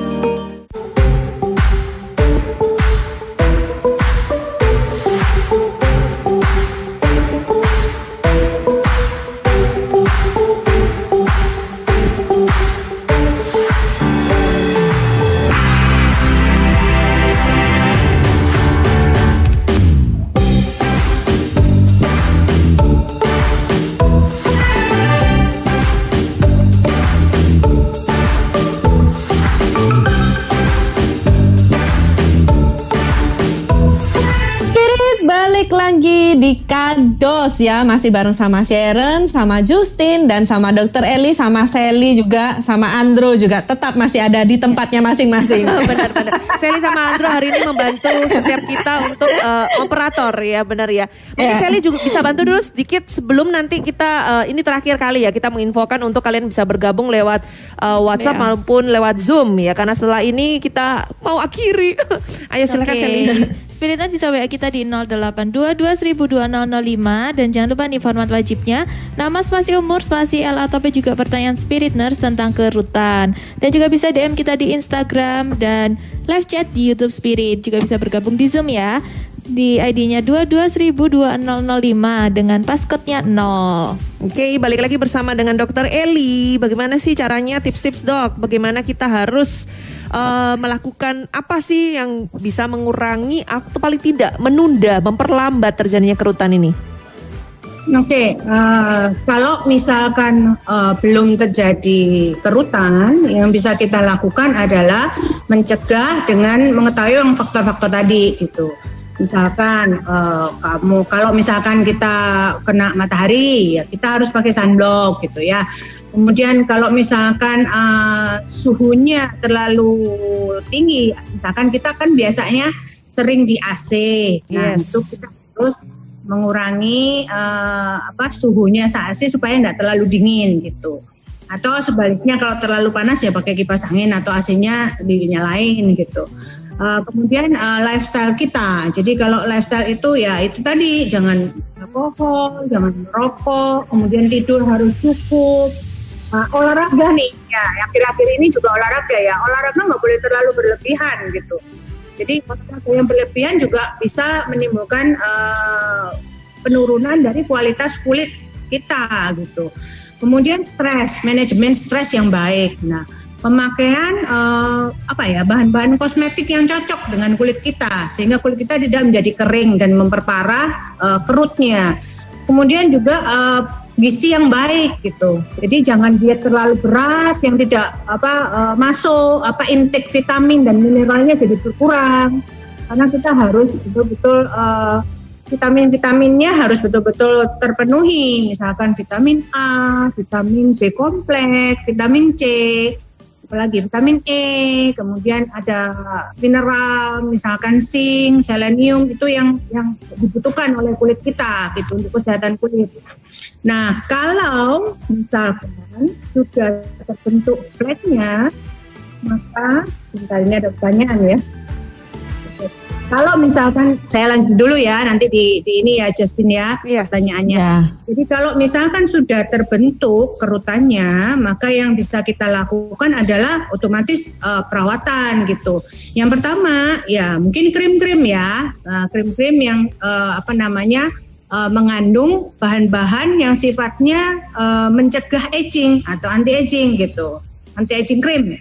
B: Kados ya masih bareng sama Sharon, sama Justin dan sama Dr. Eli, sama Sally juga, sama Andro juga tetap masih ada di tempatnya masing-masing.
A: Benar-benar. Sally sama Andro hari ini membantu setiap kita untuk eh, operator ya, benar ya. Mungkin
B: Ya.
A: Sally juga bisa bantu dulu sedikit sebelum nanti kita eh, ini terakhir kali ya kita menginfokan untuk kalian bisa bergabung lewat eh, WhatsApp
B: Ya.
A: maupun lewat Zoom ya. Karena setelah ini kita mau akhiri. Ayo silakan
D: Oke.
A: Sally.
D: Spiritness bisa WA kita di 0822-1000-2005 dan jangan lupa nih format wajibnya nama spasi umur spasi L atau P juga pertanyaan Spirit Nurse tentang kerutan dan juga bisa DM kita di Instagram dan live chat di YouTube Spirit juga bisa bergabung di Zoom ya di ID-nya 22.2005 dengan passcode-nya 0.
A: Oke, balik lagi bersama dengan Dokter Eli. Bagaimana sih caranya tips-tips dok? Bagaimana kita harus eh, melakukan apa sih yang bisa mengurangi atau paling tidak menunda, memperlambat terjadinya kerutan ini?
C: Oke, eh, kalau misalkan eh, belum terjadi kerutan, yang bisa kita lakukan adalah mencegah dengan mengetahui yang faktor-faktor tadi gitu. Misalkan eh, kamu, kalau misalkan kita kena matahari, ya kita harus pakai sunblock gitu ya. Kemudian kalau misalkan eh, suhunya terlalu tinggi, misalkan kita kan biasanya sering di AC, nah
A: Yes.
C: itu kita harus mengurangi eh, apa suhunya saat AC supaya tidak terlalu dingin gitu. Atau sebaliknya kalau terlalu panas ya pakai kipas angin atau AC-nya dinyalain gitu. Eh, kemudian eh, lifestyle kita. Jadi kalau lifestyle itu ya itu tadi jangan alkohol, jangan merokok, kemudian tidur harus cukup. Eh, olahraga nih ya, akhir-akhir ini juga olahraga ya. Olahraga nggak boleh terlalu berlebihan gitu. Jadi olahraga yang berlebihan juga bisa menimbulkan eh, penurunan dari kualitas kulit kita gitu. Kemudian stres, manajemen stres yang baik. Nah, pemakaian eh, apa ya bahan-bahan kosmetik yang cocok dengan kulit kita sehingga kulit kita tidak menjadi kering dan memperparah eh, kerutnya. Kemudian juga eh, gizi yang baik gitu. Jadi jangan diet terlalu berat yang tidak apa eh, masuk apa intake vitamin dan mineralnya jadi berkurang. Karena kita harus betul-betul eh, vitamin-vitaminnya harus betul-betul terpenuhi. Misalkan vitamin A, vitamin B kompleks, vitamin C, apalagi vitamin E, kemudian ada mineral, misalkan zinc, selenium itu yang yang dibutuhkan oleh kulit kita gitu untuk kesehatan kulit. Nah, kalau misalkan sudah terbentuk fleknya, maka ini ada pertanyaan ya. Kalau misalkan saya lanjut dulu ya, nanti di, di ini ya Justin ya
A: Iya.
C: pertanyaannya.
B: Ya.
C: Jadi kalau misalkan sudah terbentuk kerutannya, maka yang bisa kita lakukan adalah otomatis eh, perawatan gitu. Yang pertama ya mungkin krim-krim ya, Eh, krim-krim yang eh, apa namanya eh, mengandung bahan-bahan yang sifatnya eh, mencegah aging atau anti aging gitu, anti aging cream.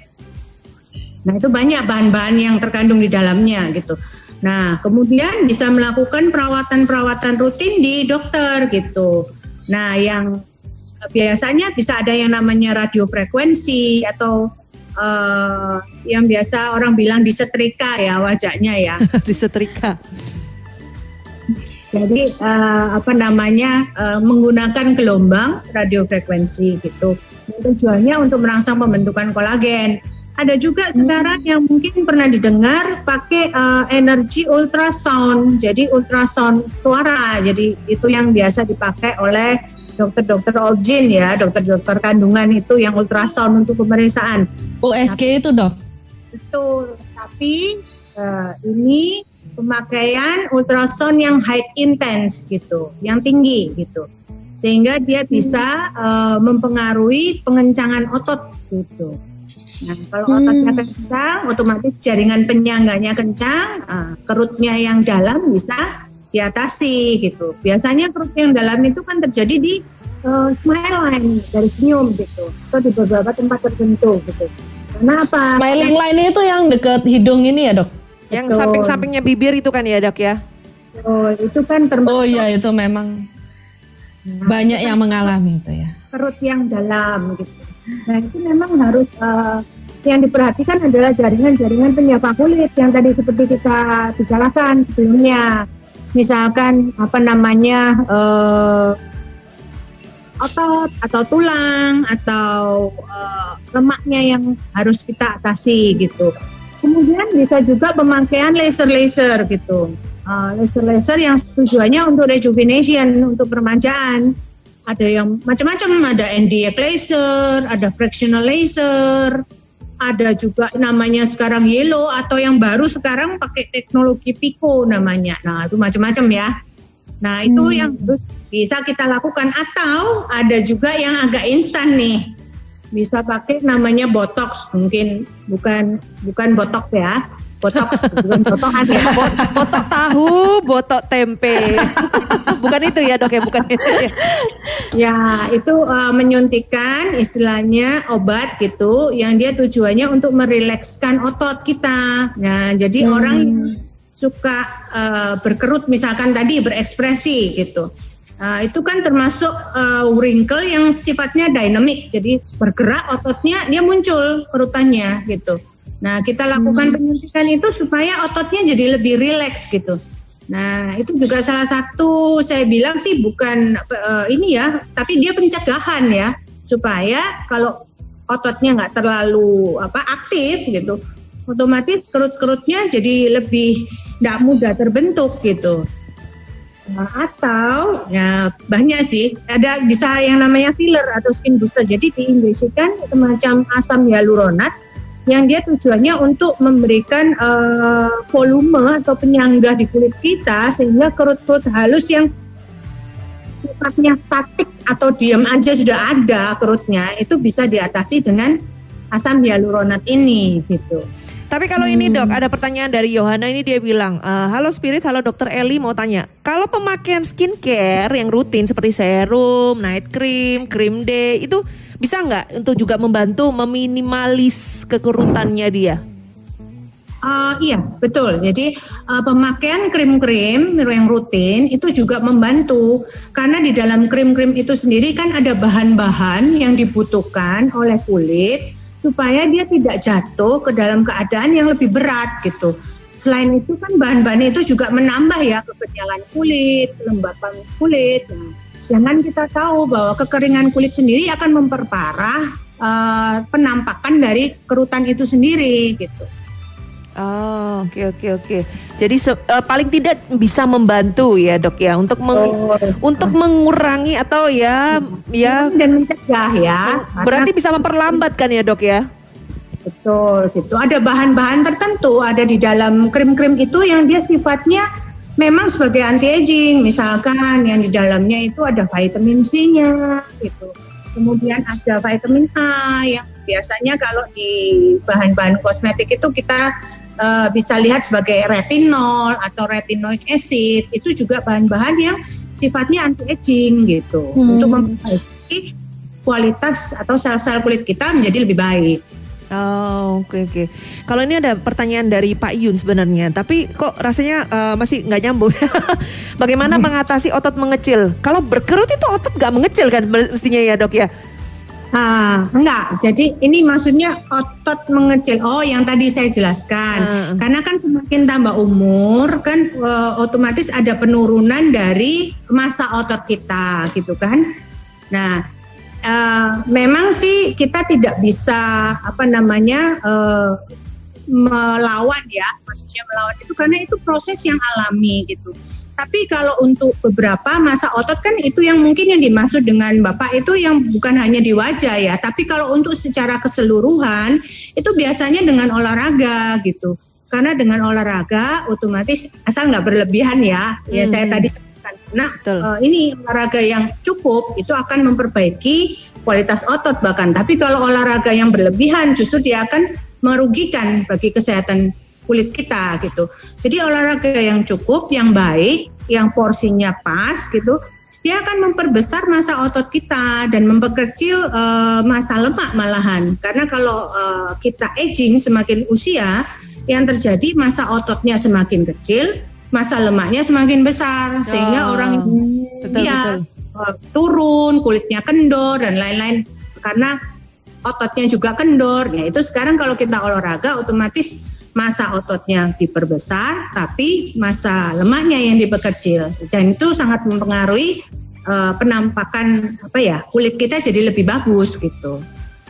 C: Nah itu banyak bahan-bahan yang terkandung di dalamnya gitu. Nah kemudian bisa melakukan perawatan-perawatan rutin di dokter gitu. Nah yang biasanya bisa ada yang namanya radiofrekuensi atau eh, yang biasa orang bilang disetrika ya wajahnya ya.
A: Disetrika.
C: Jadi eh, apa namanya eh, menggunakan gelombang radiofrekuensi gitu. Tujuannya untuk merangsang pembentukan kolagen. Ada juga sekarang yang mungkin pernah didengar pakai eh, energi ultrasound. Jadi ultrasound suara. Jadi itu yang biasa dipakai oleh dokter-dokter obgyn ya, dokter-dokter kandungan itu yang ultrasound untuk pemeriksaan.
B: USG itu dok.
C: Betul, tapi eh, ini pemakaian ultrasound yang high intense gitu, yang tinggi gitu. sehingga dia bisa eh, mempengaruhi pengencangan otot gitu. Nah, kalau ototnya kencang, otomatis jaringan penyangganya kencang, eh, kerutnya yang dalam bisa diatasi gitu. Biasanya kerut yang dalam itu kan terjadi di eh, smile line dari senyum gitu, atau di beberapa tempat tertentu gitu. Karena apa?
B: Smiling line itu yang deket hidung ini ya dok?
A: Yang samping-sampingnya bibir itu kan ya dok ya?
C: Oh, itu kan termasuk
B: Oh iya itu memang banyak yang mengalami itu ya.
C: kerut yang dalam gitu. Nah itu memang harus eh, yang diperhatikan adalah jaringan-jaringan penyapa kulit yang tadi seperti kita bicarakan sebelumnya. Misalkan apa namanya eh, otot atau tulang atau eh, lemaknya yang harus kita atasi gitu. Kemudian bisa juga pemakaian laser-laser gitu. Eh, laser-laser yang tujuannya untuk rejuvenation, untuk permajaan ada yang macam-macam ada NDX laser, ada fractional laser, ada juga namanya sekarang yellow atau yang baru sekarang pakai teknologi pico namanya. Nah, itu macam-macam ya. Nah, itu yang harus bisa kita lakukan atau ada juga yang agak instan nih. Bisa pakai namanya botox, mungkin bukan bukan botox ya. Botox bukan botokan ya.
A: Botok tahu, botok tempe. bukan itu ya dok ya, bukan itu ya.
C: Ya, itu uh, menyuntikkan istilahnya obat gitu yang dia tujuannya untuk merilekskan otot kita. Nah, jadi orang yang suka uh, berkerut misalkan tadi berekspresi gitu. Nah, itu kan termasuk uh, wrinkle yang sifatnya dynamic. Jadi bergerak ototnya dia muncul kerutannya gitu. Nah, kita lakukan penyuntikan itu supaya ototnya jadi lebih rileks gitu. Nah, itu juga salah satu saya bilang sih bukan eh, ini ya, tapi dia pencegahan ya, supaya kalau ototnya nggak terlalu apa aktif gitu, otomatis kerut-kerutnya jadi lebih nggak mudah terbentuk gitu. Nah, atau ya banyak sih, ada bisa yang namanya filler atau skin booster. Jadi diinjesikan semacam asam hyaluronat yang dia tujuannya untuk memberikan eh, volume atau penyangga di kulit kita sehingga kerut-kerut halus yang sifatnya statik atau diam aja sudah ada kerutnya itu bisa diatasi dengan asam hyaluronat ini gitu.
A: Tapi kalau ini dok, ada pertanyaan dari Yohana ini dia bilang, "Eh, halo Spirit, halo Dokter Eli mau tanya, kalau pemakaian skincare yang rutin seperti serum, night cream, cream day itu bisa nggak untuk juga membantu meminimalis kekurutannya dia?
C: Ah, iya, betul. Jadi uh, pemakaian krim-krim yang rutin itu juga membantu karena di dalam krim-krim itu sendiri kan ada bahan-bahan yang dibutuhkan oleh kulit supaya dia tidak jatuh ke dalam keadaan yang lebih berat gitu. Selain itu kan bahan-bahan itu juga menambah ya kekenyalan kulit, kelembapan kulit. Nah, Jangan kita tahu bahwa kekeringan kulit sendiri akan memperparah uh, penampakan dari kerutan itu sendiri gitu.
A: Oh, oke oke oke. Jadi se- eh, paling tidak bisa membantu ya dok ya untuk meng- untuk mengurangi atau ya ya
C: dan mencegah ya.
A: berarti bisa memperlambat kan ya dok ya?
C: Betul, gitu. Ada bahan-bahan tertentu ada di dalam krim-krim itu yang dia sifatnya memang sebagai anti aging. Misalkan yang di dalamnya itu ada vitamin C-nya, gitu. Kemudian ada vitamin A yang biasanya kalau di bahan-bahan kosmetik itu kita eh, bisa lihat sebagai retinol atau retinoic acid. Itu juga bahan-bahan yang sifatnya anti aging gitu untuk memperbaiki kualitas atau sel-sel kulit kita menjadi lebih baik.
A: Oh, oke oke. Kalau ini ada pertanyaan dari Pak Yun sebenarnya, tapi kok rasanya eh, masih nggak nyambung. Bagaimana mengatasi otot mengecil? Kalau berkerut itu otot nggak mengecil kan mestinya ya dok ya?
C: Ah, enggak. Jadi ini maksudnya otot mengecil. Oh, yang tadi saya jelaskan.
A: Hmm.
C: Karena kan semakin tambah umur kan eh, otomatis ada penurunan dari masa otot kita gitu kan. Nah, eh, memang sih kita tidak bisa apa namanya eh, melawan ya, maksudnya melawan itu karena itu proses yang alami gitu. Tapi kalau untuk beberapa masa otot kan itu yang mungkin yang dimaksud dengan Bapak itu yang bukan hanya di wajah ya, tapi kalau untuk secara keseluruhan itu biasanya dengan olahraga gitu. Karena dengan olahraga otomatis asal nggak berlebihan ya, ya saya tadi sebutkan Nah,
A: Betul.
C: eh, ini olahraga yang cukup itu akan memperbaiki kualitas otot bahkan. Tapi kalau olahraga yang berlebihan justru dia akan merugikan bagi kesehatan kulit kita gitu. Jadi olahraga yang cukup, yang baik, yang porsinya pas gitu, dia akan memperbesar masa otot kita dan memperkecil eh, masa lemak malahan. Karena kalau eh, kita aging semakin usia, yang terjadi masa ototnya semakin kecil, masa lemaknya semakin besar, sehingga
A: Oh,
C: orang
A: betul,
C: ya,
A: betul.
C: eh, turun, kulitnya kendor dan lain-lain karena ototnya juga kendor. Ya itu sekarang kalau kita olahraga otomatis masa ototnya diperbesar, tapi masa lemaknya yang diperkecil dan itu sangat mempengaruhi eh, penampakan apa ya kulit kita jadi lebih bagus gitu.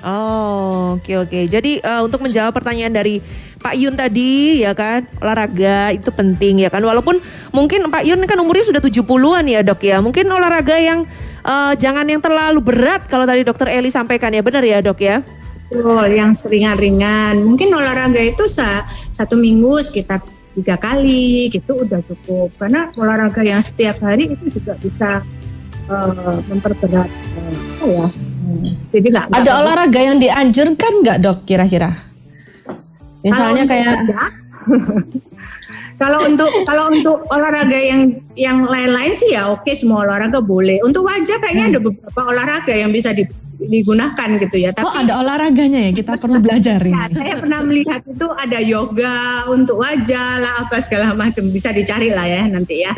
A: Oh, oke oke. Jadi eh, untuk menjawab pertanyaan dari Pak Yun tadi ya kan, olahraga itu penting ya kan. Walaupun mungkin Pak Yun kan umurnya sudah 70-an ya, Dok ya. Mungkin olahraga yang eh, jangan yang terlalu berat kalau tadi Dokter Eli sampaikan ya. Benar ya, Dok ya?
C: Betul, yang ringan-ringan. Mungkin olahraga itu sa- satu minggu sekitar tiga kali gitu udah cukup. Karena olahraga yang setiap hari itu juga bisa eh, memperberat apa ya. Hmm, Jadi nggak nggak
B: Ada olahraga yang dianjurkan nggak dok kira-kira? Misalnya kayak
C: kalau untuk kalau untuk olahraga yang yang lain-lain sih ya oke semua olahraga boleh. Untuk wajah kayaknya ada beberapa olahraga yang bisa di- digunakan gitu ya. Tapi
B: oh ada olahraganya ya kita perlu belajar
C: Ya, saya pernah melihat itu ada yoga untuk wajah lah apa segala macam bisa dicari lah ya nanti ya.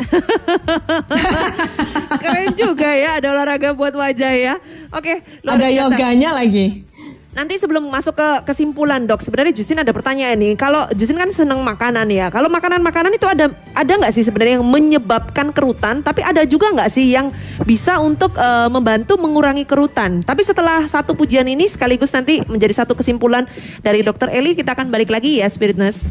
A: Keren juga ya ada olahraga buat wajah ya. Oke,
B: Ada yoganya lagi.
A: Nanti sebelum masuk ke kesimpulan dok, sebenarnya Justin ada pertanyaan nih. Kalau Justin kan seneng makanan ya. Kalau makanan-makanan itu ada ada nggak sih sebenarnya yang menyebabkan kerutan? Tapi ada juga nggak sih yang bisa untuk eh, membantu mengurangi kerutan? Tapi setelah satu pujian ini sekaligus nanti menjadi satu kesimpulan dari Dokter Eli, kita akan balik lagi ya Spiritness.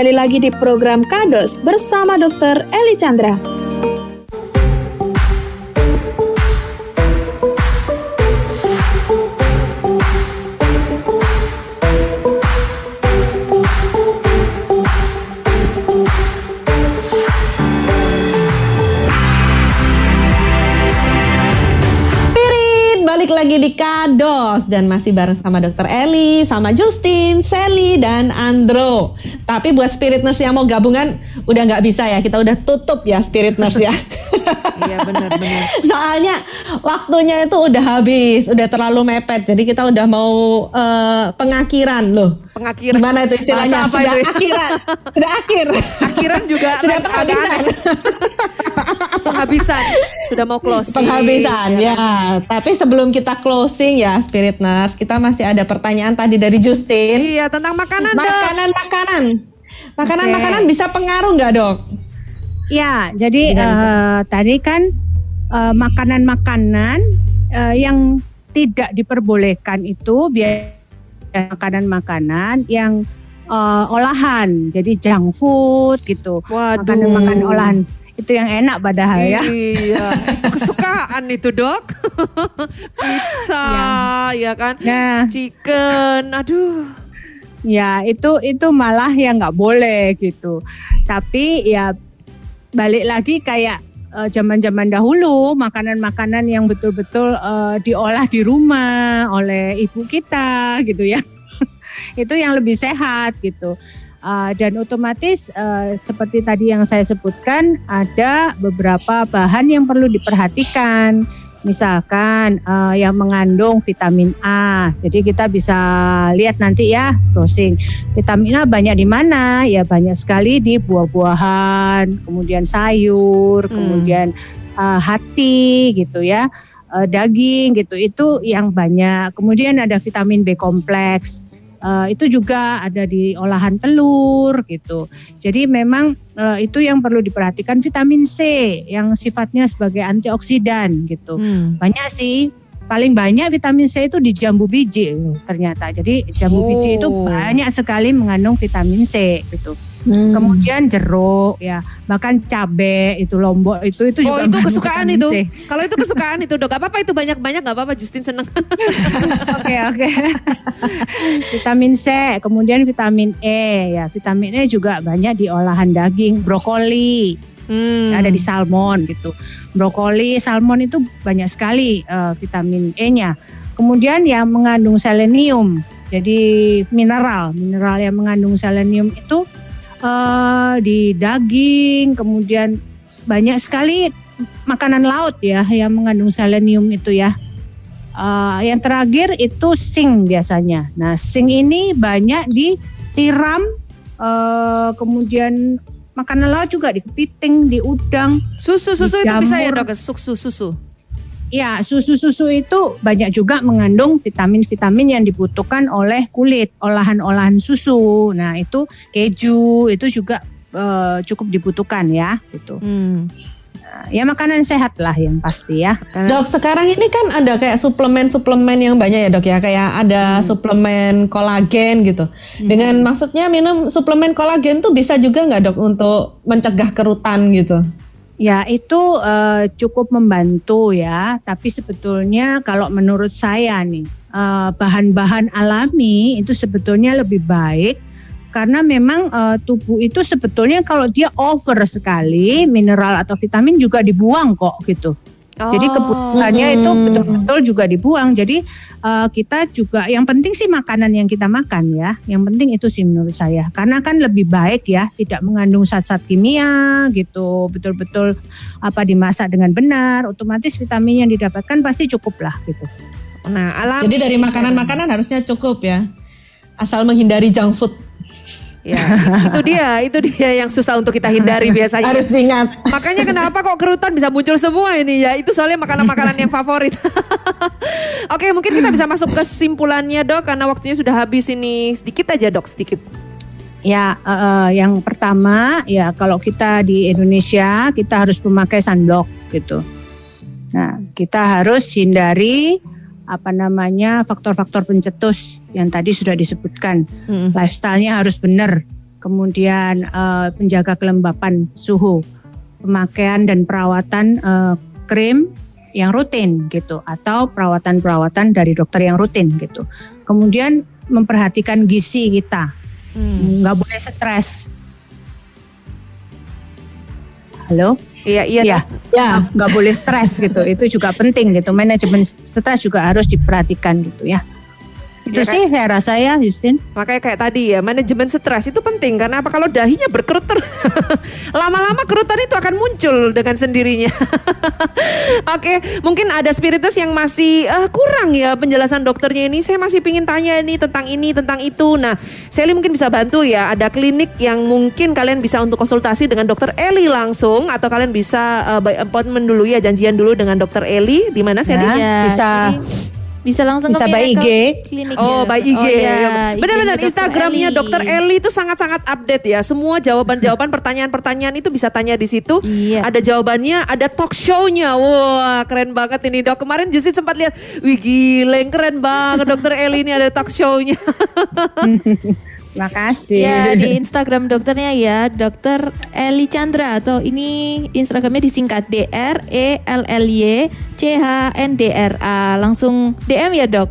E: Kembali lagi di program Kados bersama Dr. Eli Chandra.
B: Dan masih bareng sama Dr. Eli, sama Justin, Sally dan Andro. Tapi buat Spirit Nurse yang mau gabungan udah nggak bisa ya, kita udah tutup ya Spirit Nurse ya.
A: Iya benar-benar.
B: Soalnya waktunya itu udah habis, udah terlalu mepet. Jadi kita udah mau eh, pengakhiran loh.
A: Pengakhiran.
B: Gimana itu istilahnya?
A: Bahasa apa
B: Sudah
A: itu ya?
B: akhiran, sudah akhir.
A: Akhiran juga
B: sudah penghabisan.
A: Penghabisan. Sudah mau closing.
B: Penghabisan ya. Tapi sebelum kita closing ya Spirit Nurse, kita masih ada pertanyaan tadi dari Justin.
A: Iya tentang makanan dok.
B: Makanan, makanan. Makanan,
C: Oke.
B: makanan bisa pengaruh nggak dok?
C: Ya, jadi
B: Gimana,
C: eh, tadi kan eh, makanan-makanan eh, yang tidak diperbolehkan itu biar makanan-makanan yang eh, olahan, jadi junk food gitu.
A: Waduh.
C: Makanan-makanan olahan itu yang enak padahal ya.
A: Iya, itu kesukaan itu dok. Pizza, ya kan?
C: Nah,
A: Chicken, aduh.
C: ya itu itu malah yang nggak boleh gitu. Tapi ya balik lagi kayak zaman-zaman dahulu makanan-makanan yang betul-betul eh, diolah di rumah oleh ibu kita gitu ya. itu yang lebih sehat gitu. Uh, dan otomatis uh, seperti tadi yang saya sebutkan ada beberapa bahan yang perlu diperhatikan. Misalkan uh, yang mengandung vitamin A. Jadi kita bisa lihat nanti ya browsing. Vitamin A banyak di mana? Ya banyak sekali di buah-buahan, kemudian sayur,
A: Hmm.
C: kemudian uh, hati gitu ya. Uh, daging gitu. Itu yang banyak. Kemudian ada vitamin B kompleks. Eh, itu juga ada di olahan telur gitu. Jadi memang eh, itu yang perlu diperhatikan vitamin C yang sifatnya sebagai antioksidan gitu.
A: Hmm.
C: Banyak sih paling banyak vitamin C itu di jambu biji ternyata. Jadi jambu biji itu
A: Oh.
C: banyak sekali mengandung vitamin C gitu.
B: Hmm.
C: Kemudian jeruk ya, bahkan cabe itu lombok itu itu
A: Oh
C: juga
A: itu
C: mengandung
A: kesukaan itu. Kalau itu kesukaan itu dok, gak apa-apa itu banyak-banyak gak apa-apa. Justin seneng.
C: Oke oke. vitamin C, kemudian vitamin E ya. Vitamin E juga banyak di olahan daging, brokoli,
A: Hmm.
C: ada di salmon gitu. Brokoli, salmon itu banyak sekali eh, vitamin E-nya. Kemudian yang mengandung selenium, jadi mineral, mineral yang mengandung selenium itu eh, di daging, kemudian banyak sekali makanan laut ya yang mengandung selenium itu ya. Eh, yang terakhir itu zinc biasanya. Nah, zinc ini banyak di tiram, eh, kemudian makanan laut juga di kepiting, di udang.
A: Susu susu itu bisa ya dok, susu susu.
C: Ya, susu-susu itu banyak juga mengandung vitamin-vitamin yang dibutuhkan oleh kulit, olahan-olahan susu. Nah, itu keju itu juga eh, cukup dibutuhkan ya, gitu.
A: Hmm.
C: Nah, ya makanan sehat lah yang pasti ya.
B: Dok, sekarang ini kan ada kayak suplemen-suplemen yang banyak ya dok ya, kayak ada suplemen kolagen gitu. Dengan maksudnya minum suplemen kolagen tuh bisa juga nggak dok untuk mencegah kerutan gitu?
C: Ya, itu eh, cukup membantu ya, tapi sebetulnya kalau menurut saya nih, eh, bahan-bahan alami itu sebetulnya lebih baik karena memang eh, tubuh itu sebetulnya kalau dia over sekali mineral atau vitamin juga dibuang kok gitu. Jadi
A: Oh.
C: kebutuhannya
B: Hmm.
C: itu betul-betul juga dibuang. Jadi eh, kita juga yang penting sih makanan yang kita makan ya. Yang penting itu sih menurut saya. Karena kan lebih baik ya tidak mengandung zat-zat kimia gitu. Betul-betul apa dimasak dengan benar, otomatis vitamin yang didapatkan pasti cukup lah gitu.
A: Nah alami.
B: Jadi dari makanan-makanan harusnya cukup ya, asal menghindari junk food.
A: Ya, itu dia, itu dia yang susah untuk kita hindari biasanya.
B: Harus diingat.
A: Makanya kenapa kok kerutan bisa muncul semua ini ya? Itu soalnya makanan-makanan yang favorit. Oke, mungkin kita bisa masuk ke kesimpulannya dok, karena waktunya sudah habis ini. Sedikit aja dok, sedikit.
C: Ya, eh, yang pertama ya kalau kita di Indonesia kita harus memakai sunblock gitu. Nah, kita harus hindari apa namanya faktor-faktor pencetus yang tadi sudah disebutkan.
A: Mm.
C: Lifestyle-nya harus benar. kemudian eh, penjaga kelembapan suhu, pemakaian dan perawatan eh, krim yang rutin gitu atau perawatan-perawatan dari dokter yang rutin gitu. Kemudian memperhatikan gizi kita,
A: Hmm.
C: nggak boleh stres. Halo?
A: Iya, iya.
C: Ya,
B: Ya,
C: nggak boleh stres gitu. Itu juga penting gitu. Manajemen stres juga harus diperhatikan gitu ya. Itu
A: Ya,
C: sih saya rasa ya, Justin.
A: Makanya kayak tadi ya, manajemen stres itu penting karena apa kalau dahinya berkerut terus lama-lama kerutan itu akan muncul dengan sendirinya. Oke, mungkin ada spiritus yang masih eh, kurang ya penjelasan dokternya ini. Saya masih pingin tanya ini tentang ini, tentang itu. Nah, Sally mungkin bisa bantu ya. Ada klinik yang mungkin kalian bisa untuk konsultasi dengan dokter Eli langsung atau kalian bisa eh, by appointment dulu ya, janjian dulu dengan dokter Eli di mana Sally?
C: Ya.
D: Ya,
C: bisa-
D: jadi bisa langsung
C: bisa
D: ke
C: by IG.
D: Clinic
A: Oh,
D: ya.
A: by IG.
D: Oh, iya,
A: Benar-benar
D: IG-nya Dr.
A: Instagramnya. Dokter Eli itu sangat-sangat update ya. Semua jawaban-jawaban pertanyaan-pertanyaan itu bisa tanya di situ.
D: Iya.
A: Ada jawabannya, ada talk show-nya. Wah, keren banget ini dok. Kemarin Justin sempat lihat, wih gila, keren banget Dokter Eli ini ada talk show-nya.
C: Makasih.
D: Ya di Instagram dokternya ya Dokter Eli Chandra atau ini Instagramnya disingkat D R E L L Y C H N D R A langsung DM ya dok.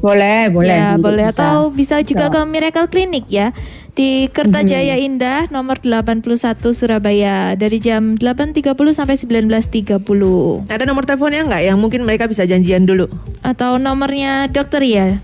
C: Boleh, boleh.
D: Ya boleh
C: bisa.
D: atau bisa juga
C: Bisa.
D: ke Miracle Clinic ya di Kertajaya Indah nomor 81 Surabaya dari jam 8.30 sampai 19.30
A: ada nomor teleponnya nggak yang mungkin mereka bisa janjian dulu?
D: atau nomornya dokter ya.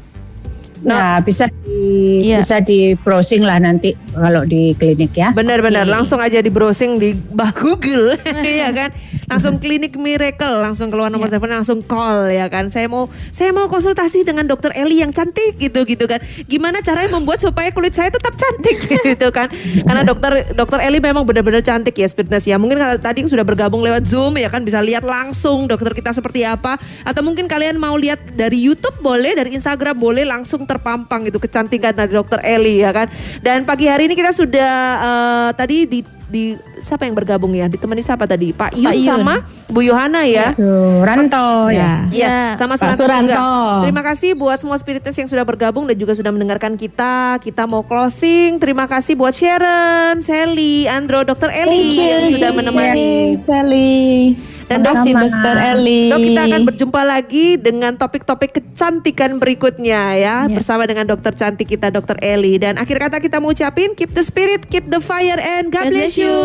C: Nah, bisa di
D: Iya.
C: bisa di browsing lah nanti kalau di klinik ya.
A: Benar-benar
D: Oke.
A: langsung aja di browsing di bah Google ya kan. Langsung klinik Miracle, langsung keluar nomor
D: Iya.
A: telepon langsung call ya kan. Saya mau saya mau konsultasi dengan dokter Eli yang cantik gitu gitu kan. Gimana caranya membuat supaya kulit saya tetap cantik gitu kan. Karena dokter dokter Eli memang benar-benar cantik ya Spiritness ya. Mungkin kalau tadi sudah bergabung lewat Zoom ya kan bisa lihat langsung dokter kita seperti apa atau mungkin kalian mau lihat dari YouTube boleh, dari Instagram boleh langsung terpampang gitu kecantikan dari dokter Eli ya kan. Dan pagi hari ini kita sudah eh, tadi di di siapa yang bergabung ya? Ditemani siapa tadi? Pak Yun,
D: Pak Yun.
A: sama Bu Yohana ya.
C: Suranto ya.
A: Iya, sama
B: Pak
A: Suranto juga.
B: Suranto.
A: Terima kasih buat semua spiritus yang sudah bergabung dan juga sudah mendengarkan kita. Kita mau closing. Terima kasih buat Sharon, Sally, Andro, Dr. Eli yang sudah menemani.
B: Sally.
A: Dan
B: Terima kasih
C: Sama-sama.
B: Dokter Eli.
A: Dok kita akan berjumpa lagi dengan topik-topik kecantikan berikutnya ya bersama dengan dokter cantik kita Dokter Eli dan akhir kata kita mau ucapin keep the spirit, keep the fire and God,
D: God
A: bless
D: bless
A: you.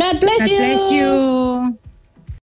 B: God bless
C: God
B: you.
C: bless you.